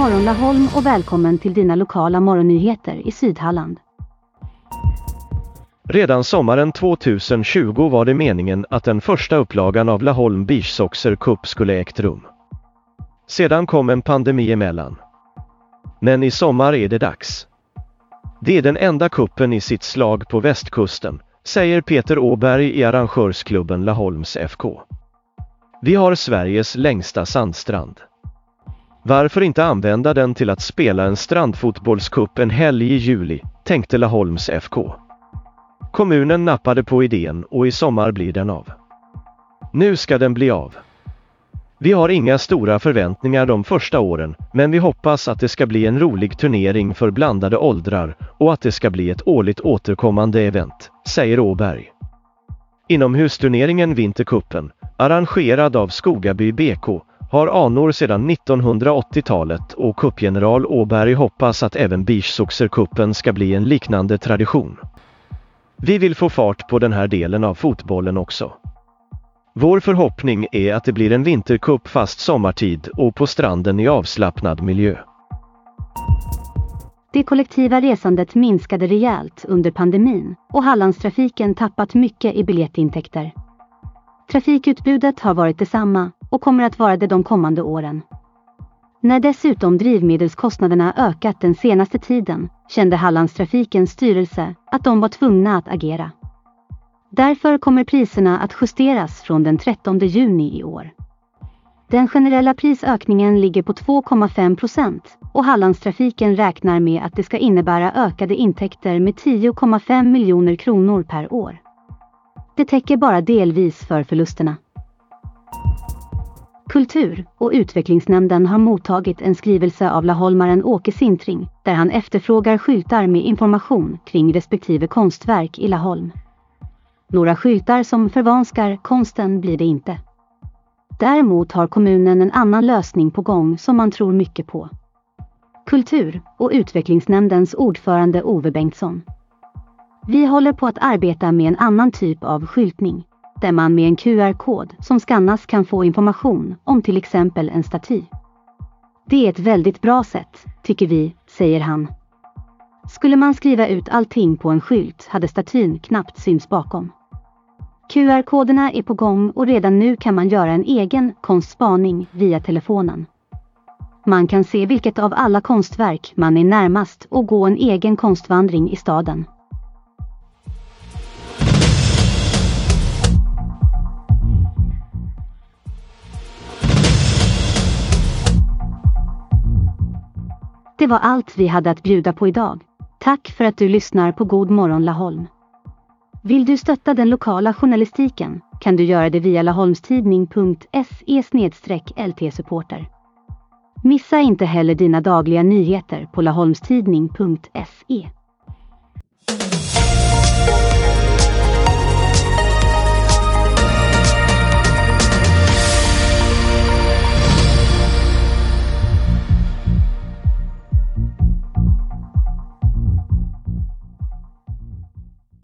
morgon Laholm och välkommen till dina lokala morgonnyheter i Sydhalland. Redan sommaren 2020 var det meningen att den första upplagan av Laholm Beach Soxer Cup skulle ägt rum. Sedan kom en pandemi emellan. Men i sommar är det dags. Det är den enda kuppen i sitt slag på västkusten, säger Peter Åberg i arrangörsklubben Laholms FK. Vi har Sveriges längsta sandstrand. Varför inte använda den till att spela en strandfotbollscup en helg i juli, tänkte Laholms FK. Kommunen nappade på idén och i sommar blir den av. Nu ska den bli av. Vi har inga stora förväntningar de första åren, men vi hoppas att det ska bli en rolig turnering för blandade åldrar och att det ska bli ett årligt återkommande event, säger Åberg. Inomhusturneringen Vinterkuppen, arrangerad av Skogaby BK, har anor sedan 1980-talet och cupgeneral Åberg hoppas att även Beachsoxerkuppen ska bli en liknande tradition. Vi vill få fart på den här delen av fotbollen också. Vår förhoppning är att det blir en vintercup fast sommartid och på stranden i avslappnad miljö. Det kollektiva resandet minskade rejält under pandemin och Hallandstrafiken tappat mycket i biljettintäkter. Trafikutbudet har varit detsamma och kommer att vara det de kommande åren. När dessutom drivmedelskostnaderna ökat den senaste tiden kände Hallandstrafikens styrelse att de var tvungna att agera. Därför kommer priserna att justeras från den 13 juni i år. Den generella prisökningen ligger på 2,5 procent och Hallandstrafiken räknar med att det ska innebära ökade intäkter med 10,5 miljoner kronor per år. Det täcker bara delvis för förlusterna. Kultur- och utvecklingsnämnden har mottagit en skrivelse av laholmaren Åke Sintring där han efterfrågar skyltar med information kring respektive konstverk i Laholm. Några skyltar som förvanskar konsten blir det inte. Däremot har kommunen en annan lösning på gång som man tror mycket på. Kultur- och utvecklingsnämndens ordförande Ove Bengtsson. Vi håller på att arbeta med en annan typ av skyltning där man med en QR-kod som skannas kan få information om till exempel en staty. Det är ett väldigt bra sätt, tycker vi, säger han. Skulle man skriva ut allting på en skylt hade statyn knappt syns bakom. QR-koderna är på gång och redan nu kan man göra en egen konstspaning via telefonen. Man kan se vilket av alla konstverk man är närmast och gå en egen konstvandring i staden. Det var allt vi hade att bjuda på idag. Tack för att du lyssnar på God morgon Laholm. Vill du stötta den lokala journalistiken kan du göra det via laholmstidning.se lt-supporter. Missa inte heller dina dagliga nyheter på laholmstidning.se.